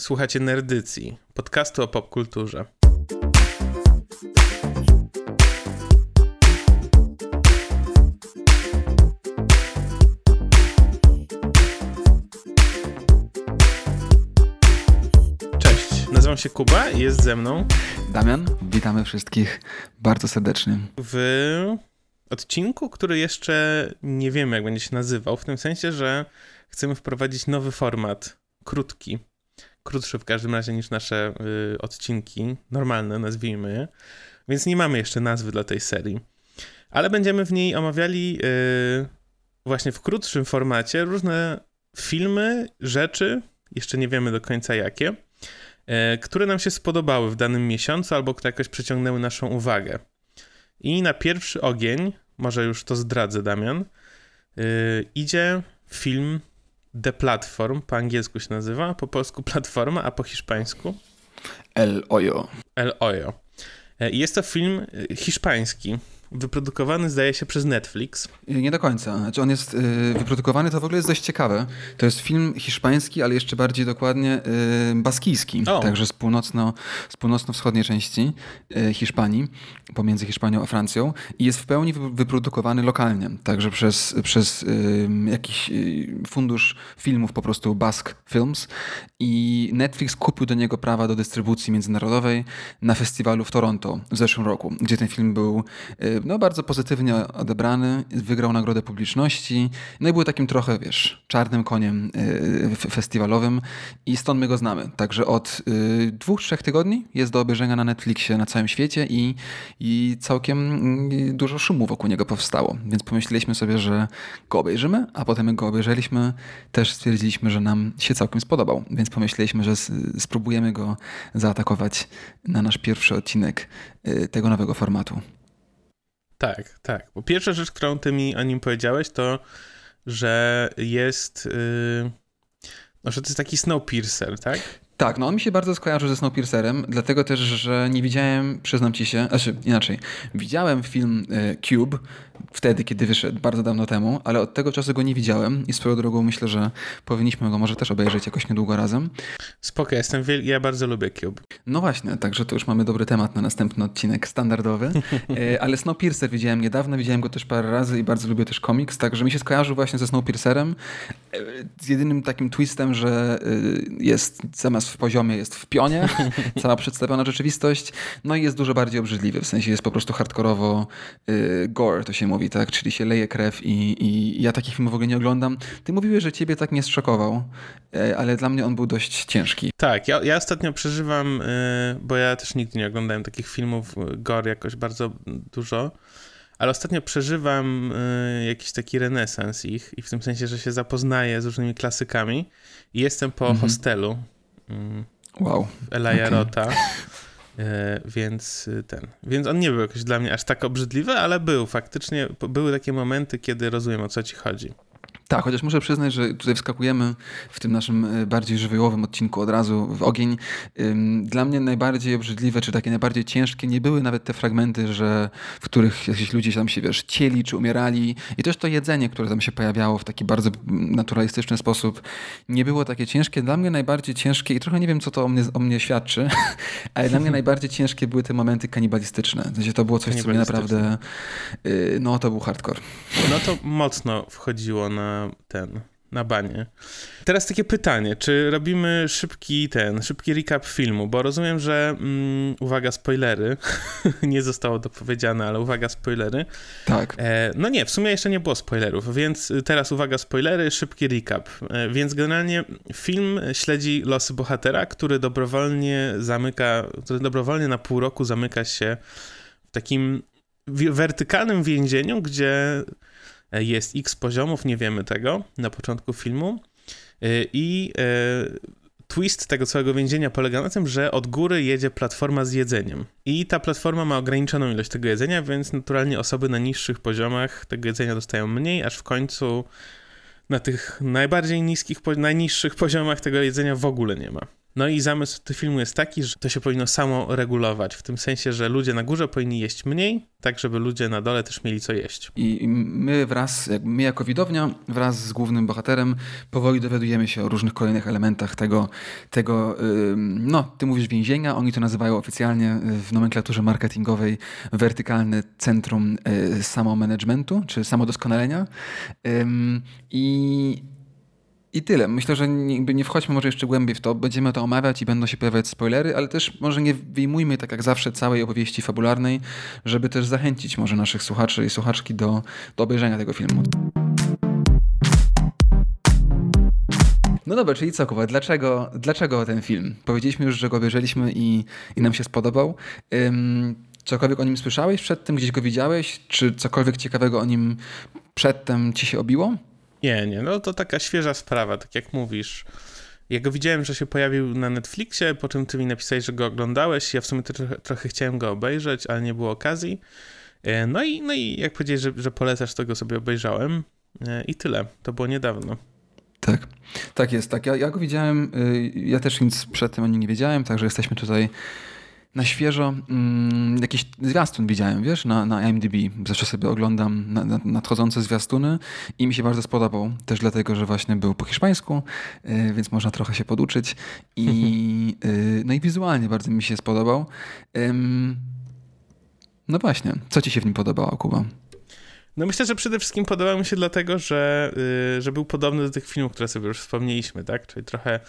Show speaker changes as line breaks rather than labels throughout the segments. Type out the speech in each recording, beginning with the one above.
Słuchacie Nerdycji, podcastu o popkulturze. Cześć, nazywam się Kuba i jest ze mną
Damian. Witamy wszystkich bardzo serdecznie.
w odcinku, który jeszcze nie wiemy, jak będzie się nazywał, w tym sensie, że chcemy wprowadzić nowy format, krótki, krótszy w każdym razie niż nasze y, odcinki, normalne nazwijmy więc nie mamy jeszcze nazwy dla tej serii. Ale będziemy w niej omawiali y, właśnie w krótszym formacie różne filmy, rzeczy, jeszcze nie wiemy do końca jakie, y, które nam się spodobały w danym miesiącu albo które jakoś przyciągnęły naszą uwagę. I na pierwszy ogień, może już to zdradzę, Damian, yy, idzie film The Platform, po angielsku się nazywa, po polsku Platforma, a po hiszpańsku
El Oyo.
El Oyo. Yy, Jest to film yy, hiszpański, wyprodukowany zdaje się przez Netflix.
Y, Nie do końca. Znaczy on jest y, wyprodukowany, to w ogóle jest dość ciekawe. To jest film hiszpański, ale jeszcze bardziej dokładnie y, baskijski.
O.
Także z, północno, z północno-wschodniej części y, Hiszpanii, pomiędzy Hiszpanią a Francją. I jest w pełni wy, wyprodukowany lokalnie. Także przez, przez y, jakiś y, fundusz filmów, po prostu Basque Films. I Netflix kupił do niego prawa do dystrybucji międzynarodowej na festiwalu w Toronto w zeszłym roku, gdzie ten film był no, bardzo pozytywnie odebrany, wygrał nagrodę publiczności, no i był takim trochę, wiesz, czarnym koniem f- festiwalowym i stąd my go znamy. Także od y, dwóch, trzech tygodni jest do obejrzenia na Netflixie na całym świecie i, i całkiem y, dużo szumu wokół niego powstało. Więc pomyśleliśmy sobie, że go obejrzymy, a potem jak go obejrzeliśmy, też stwierdziliśmy, że nam się całkiem spodobał. Więc pomyśleliśmy, że spróbujemy go zaatakować na nasz pierwszy odcinek y, tego nowego formatu.
Tak, tak. Bo pierwsza rzecz, którą ty mi o nim powiedziałeś, to, że jest. Yy, no, że to jest taki Snowpiercer, tak?
Tak, no on mi się bardzo skojarzył ze Snowpiercerem, dlatego też, że nie widziałem, przyznam ci się, znaczy inaczej, widziałem film e, Cube wtedy, kiedy wyszedł, bardzo dawno temu, ale od tego czasu go nie widziałem i swoją drogą myślę, że powinniśmy go może też obejrzeć jakoś niedługo razem.
Spoko, jestem ja bardzo lubię Cube.
No właśnie, także to już mamy dobry temat na następny odcinek standardowy, E, ale Snowpiercer widziałem niedawno, widziałem go też parę razy i bardzo lubię też komiks, także mi się skojarzył właśnie ze Snowpiercerem e, z jedynym takim twistem, że jest zamiast w poziomie jest w pionie, cała przedstawiona rzeczywistość, no i jest dużo bardziej obrzydliwy, w sensie jest po prostu hardkorowo y, gore, to się mówi, tak, czyli się leje krew i, i ja takich filmów w ogóle nie oglądam. Ty mówiłeś, że ciebie tak nie zszokował, e, ale dla mnie on był dość ciężki.
Tak, ja, ja ostatnio przeżywam, y, bo ja też nigdy nie oglądałem takich filmów y, gore jakoś bardzo dużo, ale ostatnio przeżywam y, jakiś taki renesans ich i w tym sensie, że się zapoznaję z różnymi klasykami i jestem po
Mhm.
hostelu y,
Wow.
Elijah
Okej.
Rota, y, więc y, ten, więc on nie był jakoś dla mnie aż tak obrzydliwy, ale był faktycznie, były takie momenty, kiedy rozumiem o co ci chodzi.
Tak, chociaż muszę przyznać, że tutaj wskakujemy w tym naszym e, bardziej żywiołowym odcinku od razu w ogień. Dla mnie najbardziej obrzydliwe, czy takie najbardziej ciężkie nie były nawet te fragmenty, że w których jakiś ludzie tam się, wiesz, cieli czy umierali i też to jedzenie, które tam się pojawiało w taki bardzo naturalistyczny sposób, nie było takie ciężkie. Dla mnie najbardziej ciężkie i trochę nie wiem, co to o mnie, o mnie świadczy, ale dla mnie najbardziej ciężkie były te momenty kanibalistyczne. W sensie to było coś, co mnie naprawdę, y, no to był hardcore.
No to mocno wchodziło na ten, na banie. Teraz takie pytanie, czy robimy szybki ten, szybki recap filmu, bo rozumiem, że mm, uwaga, spoilery, nie zostało dopowiedziane, ale uwaga, spoilery.
Tak.
E, no nie, w sumie jeszcze nie było spoilerów, więc teraz uwaga, spoilery, szybki recap. E, więc generalnie film śledzi losy bohatera, który dobrowolnie zamyka, który dobrowolnie na pół roku zamyka się w takim wertykalnym więzieniu, gdzie jest x poziomów, nie wiemy tego na początku filmu. E, I e, twist tego całego więzienia polega na tym, że od góry jedzie platforma z jedzeniem. I ta platforma ma ograniczoną ilość tego jedzenia, więc naturalnie osoby na niższych poziomach tego jedzenia dostają mniej, aż w końcu na tych najbardziej niskich, najniższych poziomach tego jedzenia w ogóle nie ma. No i zamysł tego filmu jest taki, że to się powinno samo regulować, w tym sensie, że ludzie na górze powinni jeść mniej, tak żeby ludzie na dole też mieli co jeść.
I my wraz, my jako widownia, wraz z głównym bohaterem, powoli dowiadujemy się o różnych kolejnych elementach tego, tego no, ty mówisz więzienia, oni to nazywają oficjalnie w nomenklaturze marketingowej wertykalne centrum y, samomanagementu, czy samodoskonalenia. I i tyle. Myślę, że nie, nie wchodźmy może jeszcze głębiej w to. Będziemy to omawiać i będą się pojawiać spoilery, ale też może nie wyjmujmy tak jak zawsze całej opowieści fabularnej, żeby też zachęcić może naszych słuchaczy i słuchaczki do, do obejrzenia tego filmu. No dobra, czyli co, Kuba, dlaczego, dlaczego ten film? Powiedzieliśmy już, że go obejrzeliśmy i, i nam się spodobał. Ym, cokolwiek o nim słyszałeś przedtem, gdzieś go widziałeś? Czy cokolwiek ciekawego o nim przedtem ci się obiło?
Nie, nie, no to taka świeża sprawa, tak jak mówisz. Ja go widziałem, że się pojawił na Netflixie, po czym ty mi napisałeś, że go oglądałeś. Ja w sumie trochę, trochę chciałem go obejrzeć, ale nie było okazji. E, no i, no i jak powiedziałeś, że, że polecasz, to go sobie obejrzałem. E, I tyle. To było niedawno.
Tak, tak jest. Tak. Ja, ja go widziałem, y, ja też nic przed tym o nim nie wiedziałem, także jesteśmy tutaj na świeżo mm, jakiś zwiastun widziałem, wiesz, na, na IMDb. Zawsze sobie oglądam na, na, nadchodzące zwiastuny i mi się bardzo spodobał. Też dlatego, że właśnie był po hiszpańsku, y, więc można trochę się poduczyć. I, y, no i wizualnie bardzo mi się spodobał. Ym, no właśnie, co ci się w nim podobało, Kuba?
No myślę, że przede wszystkim podobał mi się dlatego, że, yy, że był podobny do tych filmów, które sobie już wspomnieliśmy, tak? Czyli trochę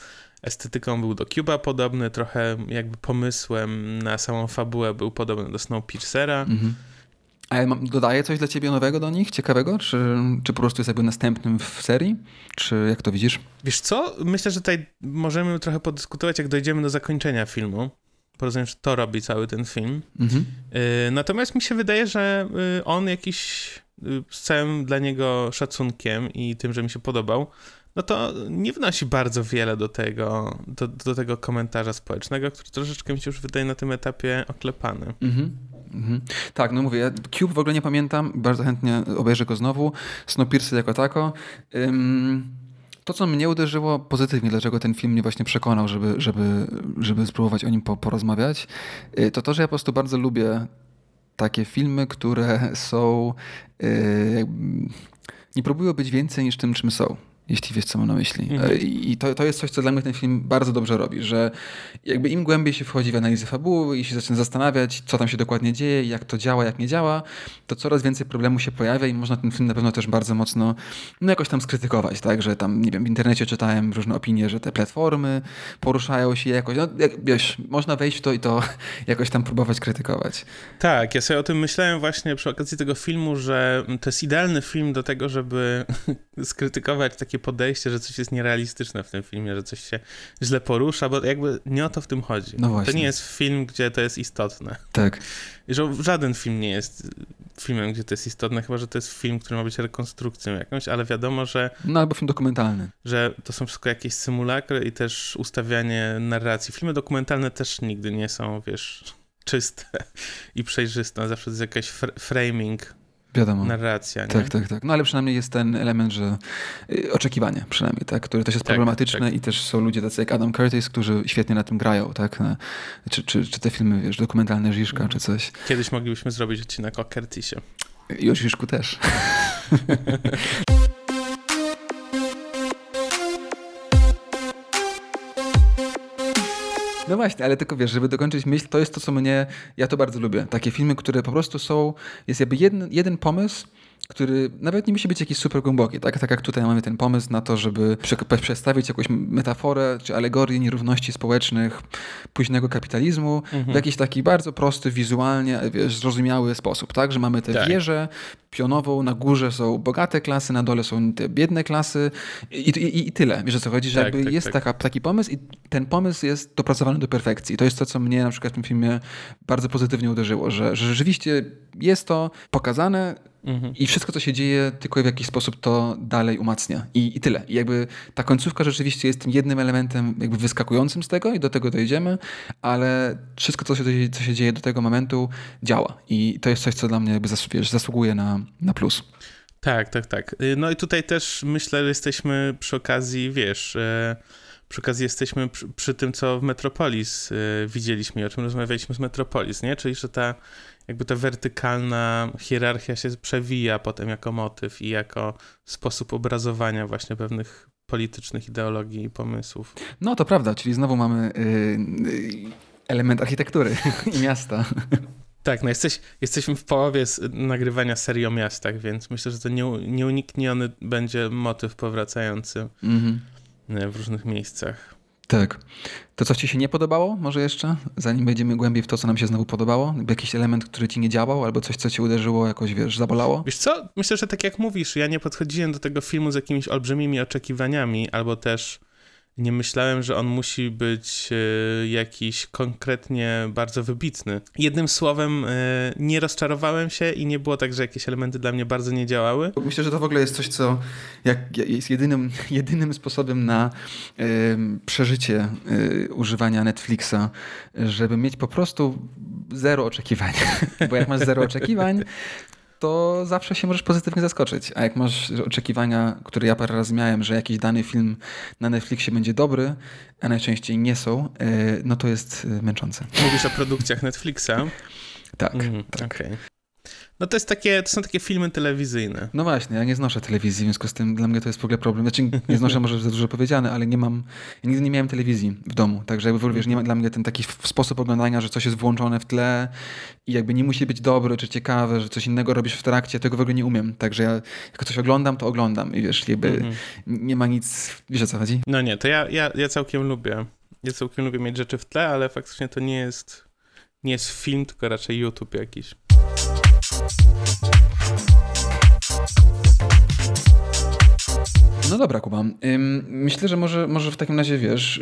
estetyką był do Cuba podobny, trochę jakby pomysłem na samą fabułę był podobny do Snowpiercera. Mhm.
A ja mam, dodaję coś dla ciebie nowego do nich, ciekawego? Czy, czy po prostu jest jakby następnym w serii? Czy jak to widzisz?
Wiesz co? Myślę, że tutaj możemy trochę podyskutować, jak dojdziemy do zakończenia filmu. Porozumiem, że to robi cały ten film. Mhm. Y, natomiast mi się wydaje, że y, on jakiś y, z całym dla niego szacunkiem i tym, że mi się podobał, no to nie wnosi bardzo wiele do tego, do, do tego komentarza społecznego, który troszeczkę mi się już wydaje na tym etapie oklepany. Mhm.
Mhm. Tak, no mówię, ja Cube w ogóle nie pamiętam, bardzo chętnie obejrzę go znowu. Snowpiercer jako tako. Ym, to, co mnie uderzyło pozytywnie, dlaczego ten film mnie właśnie przekonał, żeby, żeby, żeby spróbować o nim po, porozmawiać, y, to to, że ja po prostu bardzo lubię takie filmy, które są... Yy, nie próbują być więcej niż tym, czym są jeśli wiesz, co mam na myśli. Mhm. E, I to, to jest coś, co dla mnie ten film bardzo dobrze robi, że jakby im głębiej się wchodzi w analizę fabuły i się zaczyna zastanawiać, co tam się dokładnie dzieje, jak to działa, jak nie działa, to coraz więcej problemów się pojawia i można ten film na pewno też bardzo mocno no jakoś tam skrytykować, tak, że tam, nie wiem, w internecie czytałem różne opinie, że te platformy poruszają się jakoś, no jak, wiesz, można wejść w to i to jakoś tam próbować krytykować.
Tak, ja sobie o tym myślałem właśnie przy okazji tego filmu, że to jest idealny film do tego, żeby skrytykować takie podejście, że coś jest nierealistyczne w tym filmie, że coś się źle porusza, bo jakby nie o to w tym chodzi. No właśnie. To nie jest film, gdzie to jest istotne.
Tak.
I że żaden film nie jest filmem, gdzie to jest istotne, chyba, że to jest film, który ma być rekonstrukcją jakąś, ale wiadomo, że...
No albo film dokumentalny.
Że to są wszystko jakieś symulakry i też ustawianie narracji. Filmy dokumentalne też nigdy nie są, wiesz, czyste i przejrzyste. Zawsze jest jakiś fr framing
Wiadomo.
narracja. Nie?
Tak, tak, tak. No ale przynajmniej jest ten element, że y, oczekiwanie przynajmniej, tak, który też jest tak, problematyczny tak. i też są ludzie tacy jak Adam Curtis, którzy świetnie na tym grają, tak, czy, czy, czy te filmy, wiesz, dokumentalne Żiszka, mhm. czy coś.
Kiedyś moglibyśmy zrobić odcinek o Curtisie.
I o Żiszku też. No właśnie, ale tylko wiesz, żeby dokończyć myśl, to jest to, co mnie, ja to bardzo lubię. Takie filmy, które po prostu są, jest jakby jeden, jeden pomysł, który nawet nie musi być jakiś super głęboki, tak? Tak jak tutaj mamy ten pomysł na to, żeby przedstawić jakąś metaforę czy alegorię nierówności społecznych późnego kapitalizmu mhm. w jakiś taki bardzo prosty, wizualnie wiesz, zrozumiały sposób, tak? Że mamy tę tak. wieżę pionową, na górze są bogate klasy, na dole są te biedne klasy i, i, i tyle. Wiesz o co chodzi? Że tak, jakby tak, jest tak. Taka, taki pomysł i ten pomysł jest dopracowany do perfekcji. To jest to, co mnie na przykład w tym filmie bardzo pozytywnie uderzyło, że, że rzeczywiście jest to pokazane Mhm. I wszystko, co się dzieje, tylko w jakiś sposób to dalej umacnia. I, I tyle. I jakby ta końcówka rzeczywiście jest tym jednym elementem jakby wyskakującym z tego i do tego dojdziemy, ale wszystko, co się, co się dzieje do tego momentu, działa. I to jest coś, co dla mnie jakby zasługuje na, na plus.
Tak, tak, tak. No i tutaj też myślę, że jesteśmy przy okazji, wiesz... przy okazji jesteśmy przy, przy tym, co w Metropolis y, widzieliśmy i o czym rozmawialiśmy z Metropolis, nie? Czyli, że ta jakby ta wertykalna hierarchia się przewija potem jako motyw i jako sposób obrazowania właśnie pewnych politycznych ideologii i pomysłów.
No to prawda, czyli znowu mamy yy, element architektury i miasta.
Tak, no jesteś, jesteśmy w połowie nagrywania serii o miastach, więc myślę, że to nie, nieunikniony będzie motyw powracający -hmm. W różnych miejscach.
Tak. To, co ci się nie podobało, może jeszcze, zanim będziemy głębiej w to, co nam się znowu podobało? Jakiś element, który ci nie działał, albo coś, co ci uderzyło, jakoś, wiesz, zabolało?
Wiesz co, myślę, że tak jak mówisz, ja nie podchodziłem do tego filmu z jakimiś olbrzymimi oczekiwaniami, albo też nie myślałem, że on musi być e, jakiś konkretnie bardzo wybitny. Jednym słowem, e, nie rozczarowałem się i nie było tak, że jakieś elementy dla mnie bardzo nie działały.
Myślę, że to w ogóle jest coś, co jak, jest jedynym, jedynym sposobem na przeżycie y, używania Netflixa, żeby mieć po prostu zero oczekiwań. Bo jak masz zero oczekiwań, to zawsze się możesz pozytywnie zaskoczyć. A jak masz oczekiwania, które ja parę razy miałem, że jakiś dany film na Netflixie będzie dobry, a najczęściej nie są, e, no to jest e, męczące.
Mówisz o produkcjach Netflixa?
tak, mm, tak. Okay.
No to, jest takie, to są takie filmy telewizyjne.
No właśnie, ja nie znoszę telewizji, w związku z tym dla mnie to jest w ogóle problem. Znaczy nie znoszę może za dużo powiedziane, ale nie mam, ja nigdy nie miałem telewizji w domu, także jakby wiesz, nie ma dla mnie ten taki sposób oglądania, że coś jest włączone w tle i jakby nie musi być dobre czy ciekawe, że coś innego robisz w trakcie, tego w ogóle nie umiem. Także ja jak coś oglądam, to oglądam i wiesz, jakby -hmm. nie ma nic, wiesz o co chodzi?
No nie, to ja, ja, ja całkiem lubię. Ja całkiem lubię mieć rzeczy w tle, ale faktycznie to nie jest, nie jest film, tylko raczej YouTube jakiś.
No dobra, Kuba. Myślę, że może, może w takim razie wiesz,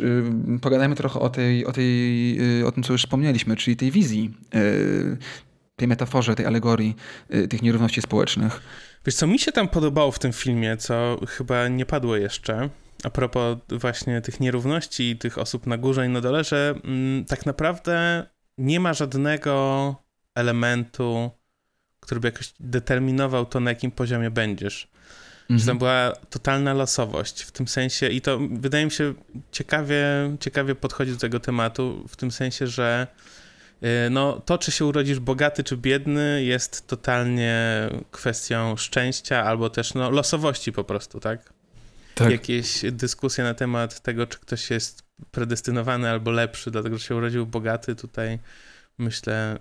pogadajmy trochę o, tej, o, tej, y, o tym, co już wspomnieliśmy, czyli tej wizji, y, tej metaforze, tej alegorii y, tych nierówności społecznych.
Wiesz, co mi się tam podobało w tym filmie, co chyba nie padło jeszcze, a propos właśnie tych nierówności i tych osób na górze i na dole, że mm, tak naprawdę nie ma żadnego elementu który by jakoś determinował to, na jakim poziomie będziesz. Mhm. Że tam była totalna losowość w tym sensie i to wydaje mi się ciekawie, ciekawie podchodzi do tego tematu w tym sensie, że y, no, to, czy się urodzisz bogaty czy biedny, jest totalnie kwestią szczęścia albo też no, losowości po prostu, tak? tak? Jakieś dyskusje na temat tego, czy ktoś jest predestynowany albo lepszy, dlatego że się urodził bogaty, tutaj myślę.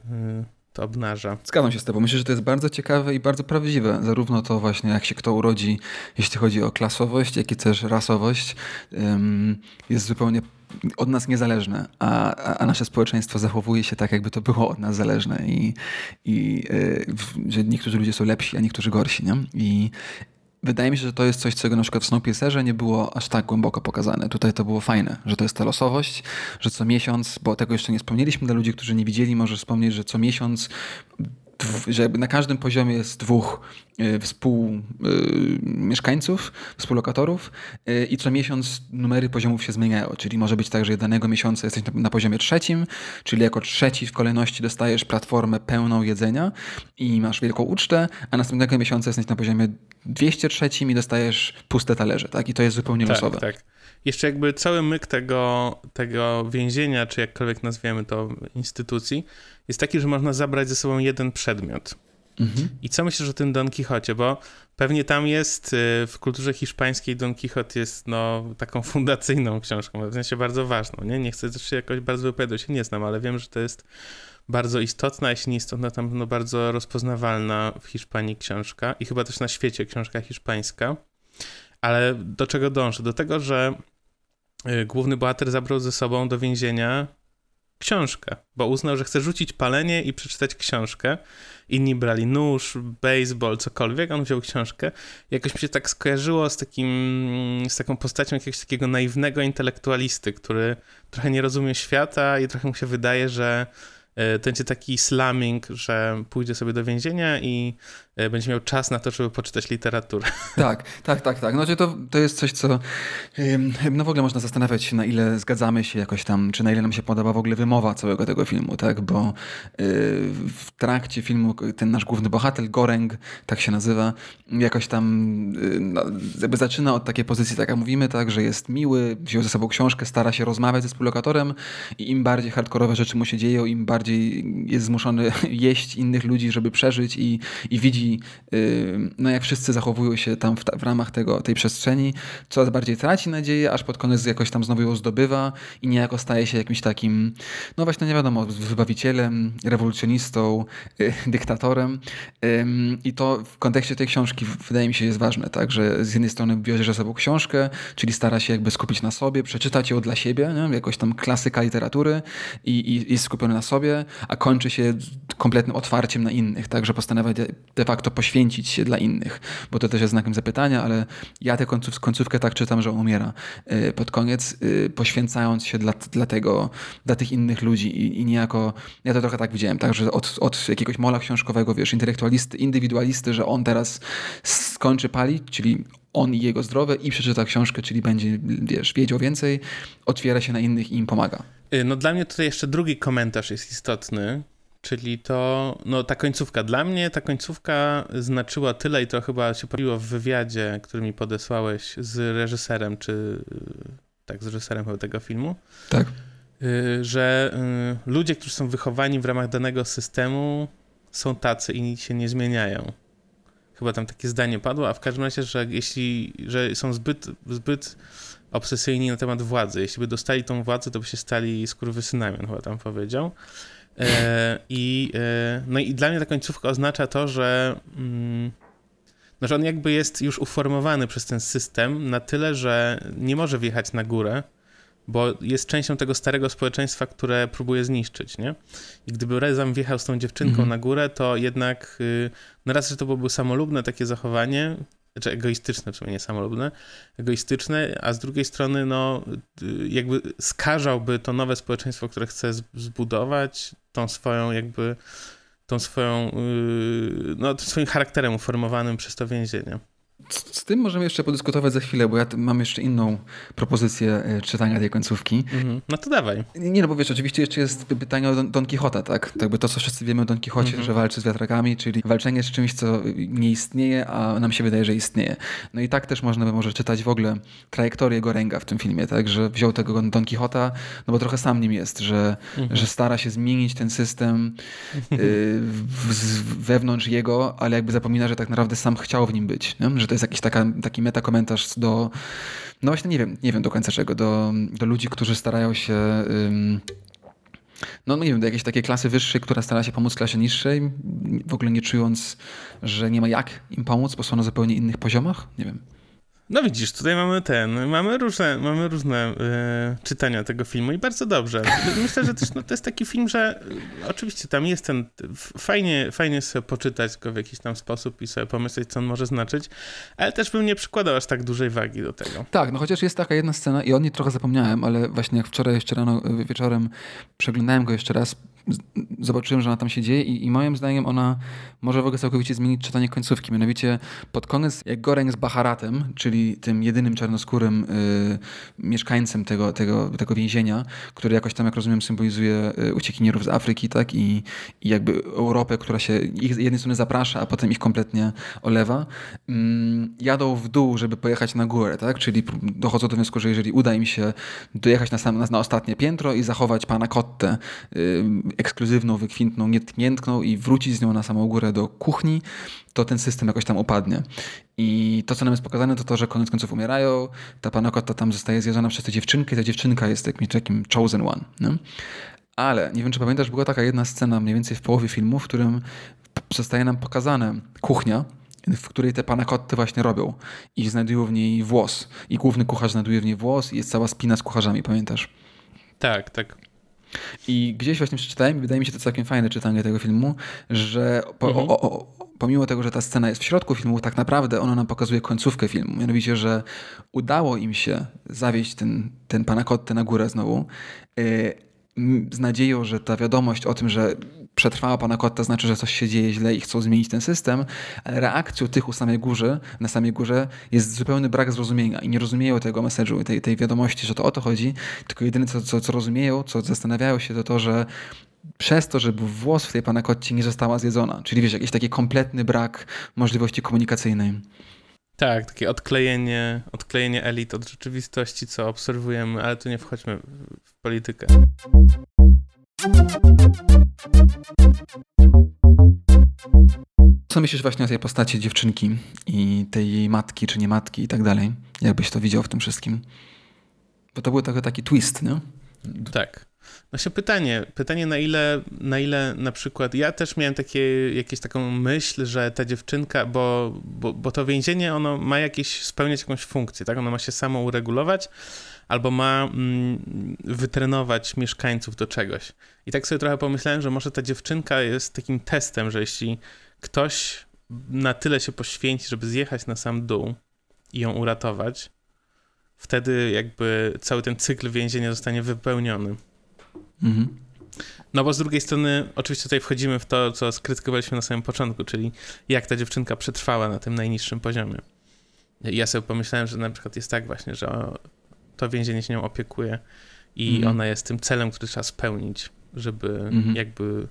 To obnaża.
Zgadzam się z tobą. Myślę, że to jest bardzo ciekawe i bardzo prawdziwe. Zarówno to właśnie, jak się kto urodzi, jeśli chodzi o klasowość, jak i też rasowość, jest zupełnie od nas niezależne, a, a, nasze społeczeństwo zachowuje się tak, jakby to było od nas zależne i, i y, że niektórzy ludzie są lepsi, a niektórzy gorsi. Nie? I, Wydaje mi się, że to jest coś, czego na przykład w Snowpiercerze nie było aż tak głęboko pokazane. Tutaj to było fajne, że to jest ta losowość, że co miesiąc, bo tego jeszcze nie wspomnieliśmy dla ludzi, którzy nie widzieli, może wspomnieć, że co miesiąc że na każdym poziomie jest dwóch y, współmieszkańców, y, współlokatorów y, i co miesiąc numery poziomów się zmieniają, czyli może być tak, że danego miesiąca jesteś na, poziomie trzecim, czyli jako trzeci w kolejności dostajesz platformę pełną jedzenia i masz wielką ucztę, a następnego miesiąca jesteś na poziomie 203 i dostajesz puste talerze, tak? I to jest zupełnie tak, losowe.
Tak jeszcze jakby cały myk tego, tego więzienia, czy jakkolwiek nazwiemy to instytucji, jest taki, że można zabrać ze sobą jeden przedmiot. Mhm. I co myślisz o tym Don Quixocie? Bo pewnie tam jest y, w kulturze hiszpańskiej Don Quixote jest no, taką fundacyjną książką, w sensie bardzo ważną. Nie, nie chcę też się jakoś bardzo wypowiadać, się nie znam, ale wiem, że to jest bardzo istotna, jeśli nie istotna, tam no, bardzo rozpoznawalna w Hiszpanii książka i chyba też na świecie książka hiszpańska. Ale do czego dążę? Do tego, że główny bohater zabrał ze sobą do więzienia książkę, bo uznał, że chce rzucić palenie i przeczytać książkę. Inni brali nóż, baseball, cokolwiek, on wziął książkę. Jakoś mi się tak skojarzyło z takim, z taką postacią jakiegoś takiego naiwnego intelektualisty, który trochę nie rozumie świata i trochę mu się wydaje, że to będzie taki slamming, że pójdzie sobie do więzienia i e, będzie miał czas na to, żeby poczytać literaturę.
Tak, tak, tak, tak. No, to, to jest coś, co no w ogóle można zastanawiać się, na ile zgadzamy się jakoś tam, czy na ile nam się podoba w ogóle wymowa całego tego filmu, tak? Bo y, w trakcie filmu ten nasz główny bohater, Goreng, tak się nazywa, jakoś tam y, no, jakby zaczyna od takiej pozycji, tak jak mówimy, tak, że jest miły, wziął ze sobą książkę, stara się rozmawiać ze współlokatorem i im bardziej hardkorowe rzeczy mu się dzieją, im bardziej jest zmuszony jeść innych ludzi, żeby przeżyć i, i widzi, y, no jak wszyscy zachowują się tam w, w ramach tego, tej przestrzeni, coraz bardziej traci nadzieję, aż pod koniec jakoś tam znowu ją zdobywa i niejako staje się jakimś takim, no właśnie nie wiadomo, wybawicielem, rewolucjonistą, y, dyktatorem. I to w kontekście tej książki wydaje mi się jest ważne, tak, że z jednej strony bierze ze sobą książkę, czyli stara się jakby skupić na sobie, przeczytać ją dla siebie, nie? jakoś tam klasyka literatury i, i jest skupiony na sobie, a kończy się kompletnym otwarciem na innych, tak, że postanawia de facto poświęcić się dla innych, bo to też jest znakiem zapytania, ale ja tę końców, końcówkę tak czytam, że on umiera y, pod koniec, y, poświęcając się dla, dla tego, dla tych innych ludzi. I, i niejako, ja to trochę tak widziałem, tak, że od, od jakiegoś mola książkowego, wiesz, intelektualisty, indywidualisty, że on teraz skończy palić, czyli on i jego zdrowe i przeczyta książkę, czyli będzie, wiesz, wiedział więcej, otwiera się na innych i im pomaga.
Y, no dla mnie tutaj jeszcze drugi komentarz jest istotny, czyli to, no ta końcówka. Dla mnie ta końcówka znaczyła tyle i to chyba się pojawiło w wywiadzie, który mi podesłałeś z reżyserem, czy tak, z reżyserem tego filmu.
Tak.
Y, że y, ludzie, którzy są wychowani w ramach danego systemu, są tacy i się nie zmieniają. Chyba tam takie zdanie padło, a w każdym razie, że jeśli, że są zbyt, zbyt obsesyjni na temat władzy. Jeśli by dostali tą władzę, to by się stali skurwysynami, on chyba tam powiedział. E, i, e, no i dla mnie ta końcówka oznacza to, że, mm, no, że on jakby jest już uformowany przez ten system na tyle, że nie może wjechać na górę, bo jest częścią tego starego społeczeństwa, które próbuje zniszczyć, nie? I gdyby Rezam wjechał z tą dziewczynką mhm. na górę, to jednak, y, no raz, że to byłoby samolubne takie zachowanie, znaczy egoistyczne, przynajmniej nie samolubne, egoistyczne, a z drugiej strony, no, jakby skażałby to nowe społeczeństwo, które chce zbudować, tą swoją jakby, tą swoją, y, no, swoim charakterem uformowanym przez to więzienie.
Z, tym możemy jeszcze podyskutować za chwilę, bo ja mam jeszcze inną propozycję e, czytania tej końcówki.
Mhm. No to dawaj.
Nie, no bo wiesz, oczywiście jeszcze jest pytanie o Don, Don Quixota, tak? Jakby to, co wszyscy wiemy o Don Quixocie, mhm. że walczy z wiatrakami, czyli walczenie z czymś, co nie istnieje, a nam się wydaje, że istnieje. No i tak też można by może czytać w ogóle trajektorię Gorenga w tym filmie, tak? Że wziął tego Don Quixota, no bo trochę sam nim jest, że, mhm. że stara się zmienić ten system y, w, wewnątrz jego, ale jakby zapomina, że tak naprawdę sam chciał w nim być, nie? że to jest jakiś taka, taki metakomentarz do, no właśnie nie wiem, nie wiem do końca czego, do, do ludzi, którzy starają się... Ym, no nie wiem, do jakiejś takiej klasy wyższej, która stara się pomóc klasie niższej, w ogóle nie czując, że nie ma jak im pomóc, bo są na zupełnie innych poziomach? Nie wiem.
No widzisz, tutaj mamy ten, mamy różne, mamy różne y, czytania tego filmu i bardzo dobrze. Myślę, że też no, to jest taki film, że y, oczywiście tam jest ten, fajnie, fajnie sobie poczytać go w jakiś tam sposób i sobie pomyśleć, co on może znaczyć, ale też bym nie przykładał aż tak dużej wagi do tego.
Tak, no chociaż jest taka jedna scena i o niej trochę zapomniałem, ale właśnie jak wczoraj jeszcze rano, wieczorem przeglądałem go jeszcze raz, zobaczyłem, że ona tam się dzieje i, i, moim zdaniem ona może w ogóle całkowicie zmienić czytanie końcówki. Mianowicie pod koniec, jak Goreng z Baharatem, czyli tym jedynym czarnoskórym y, mieszkańcem tego, tego, tego więzienia, który jakoś tam, jak rozumiem, symbolizuje y, uciekinierów z Afryki, tak? I, I jakby Europę, która się ich z jednej strony zaprasza, a potem ich kompletnie olewa, y, jadą w dół, żeby pojechać na górę, tak? Czyli dochodzą do wniosku, że jeżeli uda im się dojechać na, sam, na, ostatnie piętro i zachować pana Kottę, y, ekskluzywną, wykwintną, nietkniętną i wrócić z nią na samą górę do kuchni, to ten system jakoś tam upadnie. I to, co nam jest pokazane, to to, że koniec końców umierają, ta panakota tam zostaje zjedzona przez tę dziewczynkę i ta dziewczynka jest takim, takim chosen one. Nie? Ale nie wiem, czy pamiętasz, była taka jedna scena mniej więcej w połowie filmu, w którym zostaje nam pokazane kuchnia, w której te panakotty właśnie robią i znajdują w niej włos. I główny kucharz znajduje w niej włos i jest cała spina z kucharzami, pamiętasz?
Tak, tak.
I gdzieś właśnie przeczytałem, i wydaje mi się to całkiem fajne czytanie tego filmu, że po, mhm. o, o, pomimo tego, że ta scena jest w środku filmu, tak naprawdę ona nam pokazuje końcówkę filmu. Mianowicie, że udało im się zawieść ten, ten panakotty na górę znowu, yy, z nadzieją, że ta wiadomość o tym, że przetrwała pana Kotta, znaczy, że coś się dzieje źle i chcą zmienić ten system, ale reakcją tych u samej górze, na samej górze jest zupełny brak zrozumienia i nie rozumieją tego message'u, tej, tej wiadomości, że to o to chodzi, tylko jedyne co, co, co rozumieją, co zastanawiają się, to to, że przez to, że włos w tej panakotcie nie została zjedzona. Czyli wiesz, jakiś taki kompletny brak możliwości komunikacyjnej.
Tak, takie odklejenie, odklejenie elit od rzeczywistości, co obserwujemy, ale tu nie wchodźmy w politykę.
Co myślisz właśnie o tej postaci dziewczynki i tej jej matki, czy nie matki i tak dalej? Jakbyś to widział w tym wszystkim? Bo to był trochę taki twist, nie?
Tak. Właśnie pytanie, pytanie na ile, na ile na przykład, ja też miałem takie, jakieś taką myśl, że ta dziewczynka, bo, bo, bo to więzienie, ono ma jakieś, spełniać jakąś funkcję, tak? Ono ma się samo uregulować, albo ma mm, wytrenować mieszkańców do czegoś. I tak sobie trochę pomyślałem, że może ta dziewczynka jest takim testem, że jeśli ktoś na tyle się poświęci, żeby zjechać na sam dół i ją uratować, wtedy jakby cały ten cykl więzienia zostanie wypełniony. Mhm. No bo z drugiej strony, oczywiście tutaj wchodzimy w to, co skrytykowaliśmy na samym początku, czyli jak ta dziewczynka przetrwała na tym najniższym poziomie. Ja sobie pomyślałem, że na przykład jest tak właśnie, że to więzienie się nią opiekuje i mhm. ona jest tym celem, który trzeba spełnić, żeby mhm. jakby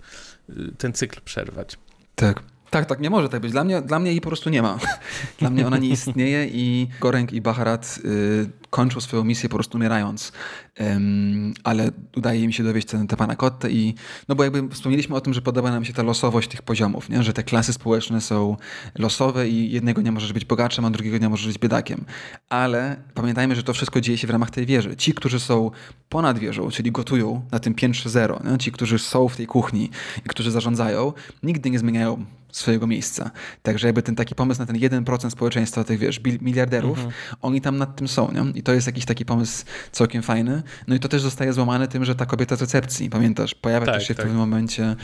y, ten cykl przerwać.
Tak. Tak, tak, nie może tak być. Dla mnie, dla mnie jej po prostu nie ma. Dla mnie ona nie istnieje i Goreng i Baharat y, kończą swoją misję po prostu umierając. Um, ale udaje mi się dowieść tę, tę panakotę i no bo jakby wspomnieliśmy o tym, że podoba nam się ta losowość tych poziomów, nie? że te klasy społeczne są losowe i jednego nie możesz być bogaczem, a drugiego nie możesz być biedakiem. Ale pamiętajmy, że to wszystko dzieje się w ramach tej wieży. Ci, którzy są ponad wieżą, czyli gotują na tym piętrze zero, nie? ci, którzy są w tej kuchni i którzy zarządzają, nigdy nie zmieniają swojego miejsca. Także jakby ten taki pomysł na ten 1% społeczeństwa tych, wiesz, miliarderów, mhm. oni tam nad tym są, nie? I to jest jakiś taki pomysł całkiem fajny. No i to też zostaje złamane tym, że ta kobieta z recepcji, pamiętasz, pojawia tak, też się tak. w pewnym momencie,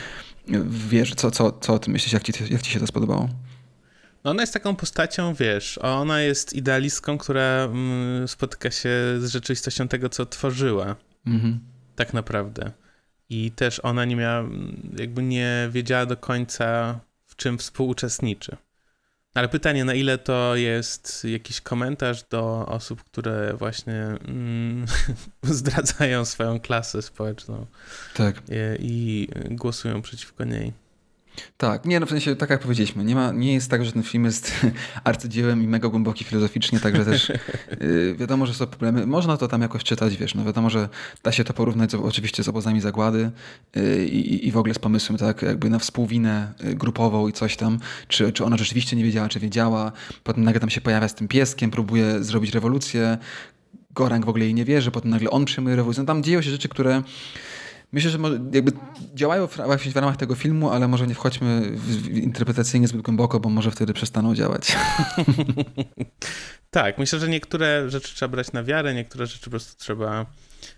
wiesz, co, co, co o tym myślisz, jak ci, jak ci się to spodobało?
No ona jest taką postacią, wiesz, ona jest idealistką, która mm, spotyka się z rzeczywistością tego, co tworzyła. Mhm. Tak naprawdę. I też ona nie miała, jakby nie wiedziała do końca, w czym współuczestniczy. Ale pytanie, na ile to jest jakiś komentarz do osób, które właśnie mm, zdradzają swoją klasę społeczną tak. i, i głosują przeciwko niej.
Tak, nie, no w sensie, tak jak powiedzieliśmy, nie, ma, nie jest tak, że ten film jest arcydziełem i mega głęboki filozoficznie, także też yy, wiadomo, że są problemy. Można to tam jakoś czytać, wiesz, no wiadomo, że da się to porównać z, oczywiście z obozami zagłady yy, i, i w ogóle z pomysłem, tak, jakby na współwinę y, grupową i coś tam, czy, czy ona rzeczywiście nie wiedziała, czy wiedziała, potem nagle tam się pojawia z tym pieskiem, próbuje zrobić rewolucję, Gorang w ogóle jej nie wierzy, potem nagle on przyjmuje rewolucję. No, tam dzieją się rzeczy, które Myślę, że jakby działają w, w ramach tego filmu, ale może nie wchodźmy w, interpretacyjnie zbyt głęboko, bo może wtedy przestaną działać.
tak, myślę, że niektóre rzeczy trzeba brać na wiarę, niektóre rzeczy po prostu trzeba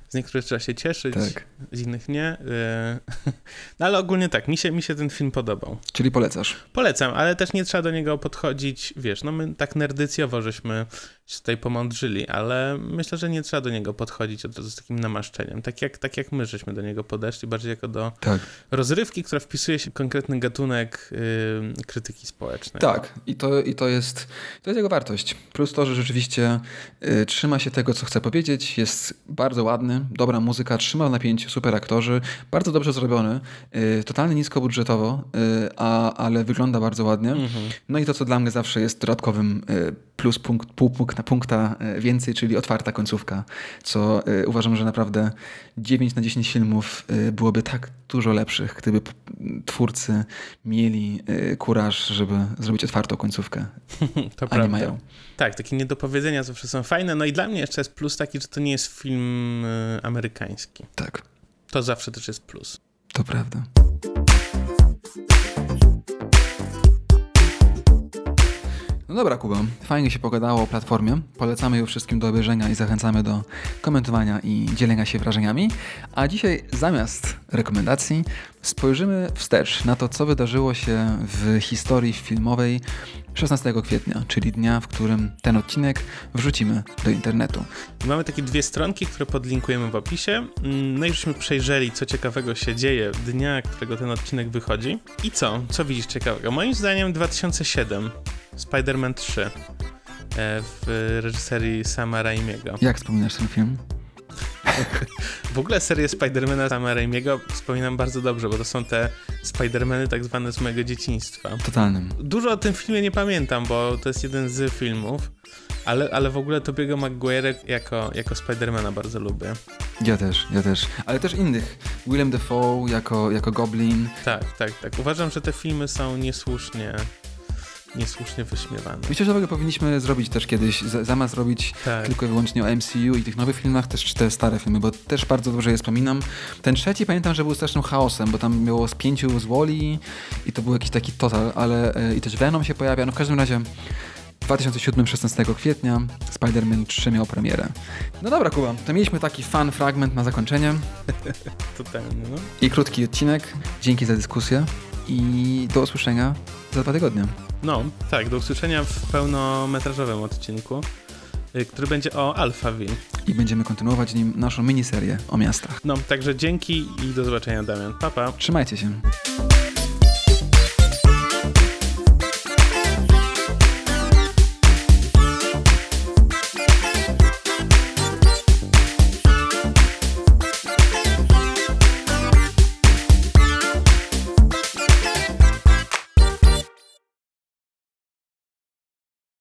z niektórych trzeba się cieszyć, tak. z innych nie. Y, no ale ogólnie tak, mi się, mi się ten film podobał.
Czyli polecasz?
Polecam, ale też nie trzeba do niego podchodzić, wiesz, no my tak nerdycjowo żeśmy się tutaj pomądrzyli, ale myślę, że nie trzeba do niego podchodzić od razu z takim namaszczeniem. Tak jak, tak jak my żeśmy do niego podeszli, bardziej jako do tak. rozrywki, która wpisuje się w konkretny gatunek yy, krytyki społecznej.
Tak, i to, i to, jest, to jest jego wartość. Plus to, że rzeczywiście yy, trzyma się tego, co chce powiedzieć, jest bardzo ładny, dobra muzyka, trzyma w napięciu, super aktorzy, bardzo dobrze zrobiony, yy, totalnie niskobudżetowo, yy, a, ale wygląda bardzo ładnie. Mhm. No i to, co dla mnie zawsze jest dodatkowym yy, plus punkt, pół punkt na punkta e, więcej, czyli otwarta końcówka, co uważam, że naprawdę 9 na 10 filmów byłoby tak dużo lepszych, gdyby twórcy mieli kuraż, żeby zrobić otwartą końcówkę, to a nie mają.
Tak, takie niedopowiedzenia zawsze są fajne, no i dla mnie jeszcze jest plus taki, że to nie jest film amerykański.
Tak.
To zawsze też jest plus.
To prawda. Dobra, Kuba, fajnie się pogadało o platformie. Polecamy ją wszystkim do obejrzenia i zachęcamy do komentowania i dzielenia się wrażeniami. A dzisiaj zamiast rekomendacji spojrzymy wstecz na to, co wydarzyło się w historii filmowej 16 kwietnia, czyli dnia, w którym ten odcinek wrzucimy do internetu.
Mamy takie dwie stronki, które podlinkujemy w opisie. Mm, no i żeśmy przejrzeli, co ciekawego się dzieje dnia, którego ten odcinek wychodzi. I co? Co widzisz ciekawego? Moim zdaniem 2007, Spider-Man 3 e, w reżyserii Sama Raimiego.
Jak wspominasz ten film?
W ogóle serię Spidermana Sama Raimiego wspominam bardzo dobrze, bo to są te Spidermany tak zwane z mojego dzieciństwa.
Totalnym.
Dużo o tym filmie nie pamiętam, bo to jest jeden z filmów, ale, ale w ogóle Tobiego Maguire jako, jako Spidermana bardzo lubię.
Ja też, ja też. Ale też innych. Willem Dafoe jako, jako Goblin.
Tak, tak, tak. Uważam, że te filmy są niesłusznie niesłusznie wyśmiewane.
Myślę, że tego powinniśmy zrobić też kiedyś, zamiast robić tak. tylko i wyłącznie o MCU i tych nowych filmach, też te stare filmy, bo też bardzo dobrze je wspominam. Ten trzeci pamiętam, że był strasznym chaosem, bo tam było z pięciu z Woli i to był jakiś taki total, ale e, i też Venom się pojawia, no w każdym razie 2007, 16 kwietnia Spider-Man 3 miał premierę. No dobra, Kuba, to mieliśmy taki fan fragment na zakończenie.
Totalnie, no.
I krótki odcinek. Dzięki za dyskusję i do usłyszenia za dwa tygodnie.
No, tak, do usłyszenia w pełnometrażowym odcinku, y, który będzie o Alphaville.
I będziemy kontynuować nim naszą miniserię o miastach.
No, także dzięki i do zobaczenia, Damian. Papa. Pa.
Trzymajcie się.